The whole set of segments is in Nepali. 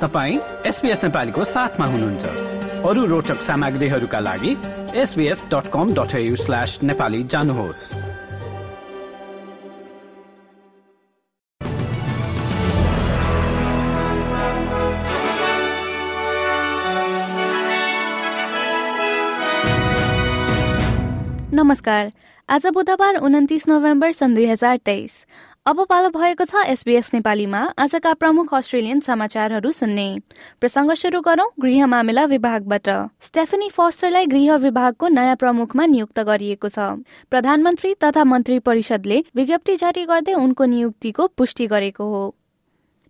तपाईँ एसपिएस नेपालीको साथमा हुनुहुन्छ। अरू रोचक सामग्रीहरूका लागि SBS dot com dot slash Nepali जानुहोस्। नमस्कार। आज बुधबार उन्तिस नोभेम्बर सन् दुई हजार तेइस। अब पालो भएको छ एसबीएस नेपालीमा। आजका प्रमुख अस्ट्रेलियन समाचारहरू सुन्ने। प्रसङ्ग सुरु गरौं गृह मामिला विभागबाट। स्टेफनी फोस्टरलाई गृह विभागको नयाँ प्रमुखमा नियुक्त गरिएको छ। प्रधानमन्त्री तथा मन्त्री परिषदले विज्ञप्ति जारी गर्दै उनको नियुक्तिको पुष्टि गरेको हो।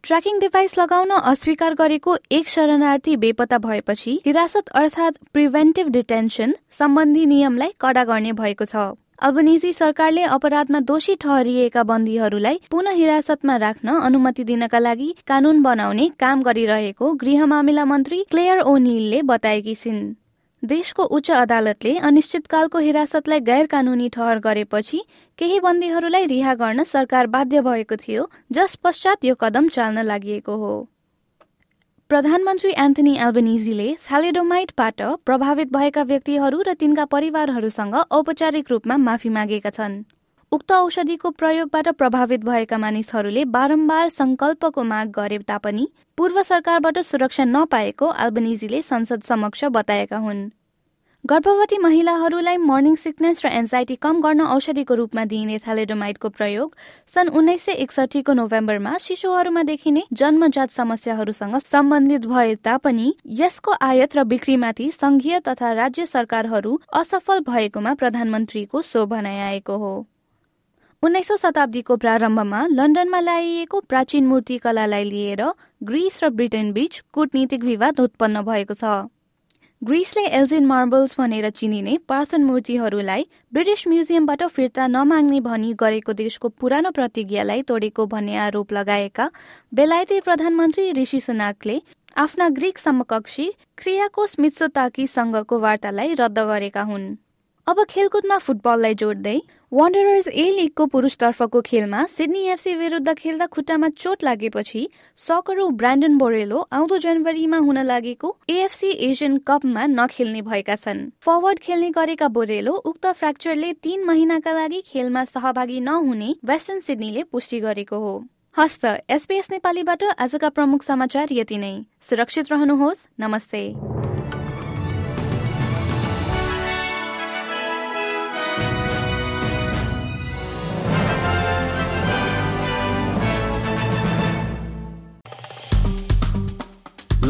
ट्र्याकिङ डिभाइस लगाउन अस्वीकार गरेको एक शरणार्थी बेपत्ता भएपछि हिरासत अर्थात् प्रिभेन्टिभ डिटेन्सन सम्बन्धी नियमलाई कडा गर्ने भएको छ। अल्बनिजी सरकारले अपराधमा दोषी ठहरिएका बन्दीहरूलाई पुनः हिरासतमा राख्न अनुमति दिनका लागि कानून बनाउने काम गरिरहेको गृह मामिला मन्त्री क्लेयर ओनिलले बताएकी छिन्। देशको उच्च अदालतले अनिश्चितकालको हिरासतलाई गैर कानूनी ठहर गरेपछि केही बन्दीहरूलाई रिहा गर्न सरकार बाध्य भएको थियो जस पश्चात यो कदम चाल्न लागि हो। प्रधानमन्त्री एन्थनी एल्बनिजीले सालेडोमाइटबाट प्रभावित भएका व्यक्तिहरू र तिनका परिवारहरूसँग औपचारिक रूपमा माफी मागेका छन्। उक्त औषधिको प्रयोगबाट प्रभावित भएका मानिसहरूले बारम्बार संकल्पको माग गरे तापनि पूर्व सरकारबाट सुरक्षा नपाएको एल्बनिजीले संसद समक्ष बताएका हुन्। गर्भवती महिलाहरूलाई मर्निङ सिकनेस र एन्जाइटी कम गर्न औषधिको रूपमा दिइने थ्यालेडोमाइडको प्रयोग सन् उन्नाइस सय एकसठीको नोभेम्बरमा शिशुहरूमा देखिने जन्मजात समस्याहरूसँग सम्बन्धित भए तापनि यसको आयात र बिक्रीमाथि संघीय तथा राज्य सरकारहरू असफल भएकोमा प्रधानमन्त्रीको सो भनाइ आएको हो। उन्नाइसौँ शताब्दीको प्रारम्भमा लन्डनमा ल्याइएको प्राचीन मूर्ति कलालाई लिएर ग्रिस र ब्रिटेन बीच कूटनीतिक विवाद उत्पन्न भएको छ। ग्रिसले एल्जिन मार्बल्स भनेर चिनिने पार्थन मूर्तिहरूलाई ब्रिटिस म्युजियमबाट फिर्ता नमाग्ने भनी गरेको देशको पुरानो प्रतिज्ञालाई तोडेको भन्ने आरोप लगाएका बेलायती प्रधानमन्त्री ऋषि सुनाकले आफ्ना ग्रिक समकक्षी क्रियाकोस मित्सोताकीसँगको वार्तालाई रद्द गरेका हुन्। अब खेलकुदमा फुटबललाई जोड्दै वन्डरर्स ए लिगको पुरुषतर्फको खेलमा सिडनी एफसी विरुद्ध खेल्दा खुट्टामा चोट लागेपछि सकरु ब्रान्डन बोरेलो आउँदो जनवरीमा हुन लागेको एएफसी एसियन कपमा नखेल्ने भएका छन्। फरवर्ड खेल्ने गरेका बोरेलो उक्त फ्र्याक्चरले तीन महिनाका लागि खेलमा सहभागी नहुने वेस्टर्न सिडनीले पुष्टि गरेको हो। हस्त एसपीएस नेपालीबाट आजका प्रमुख समाचार यति नै। सुरक्षित रहनुहोस्। नमस्ते।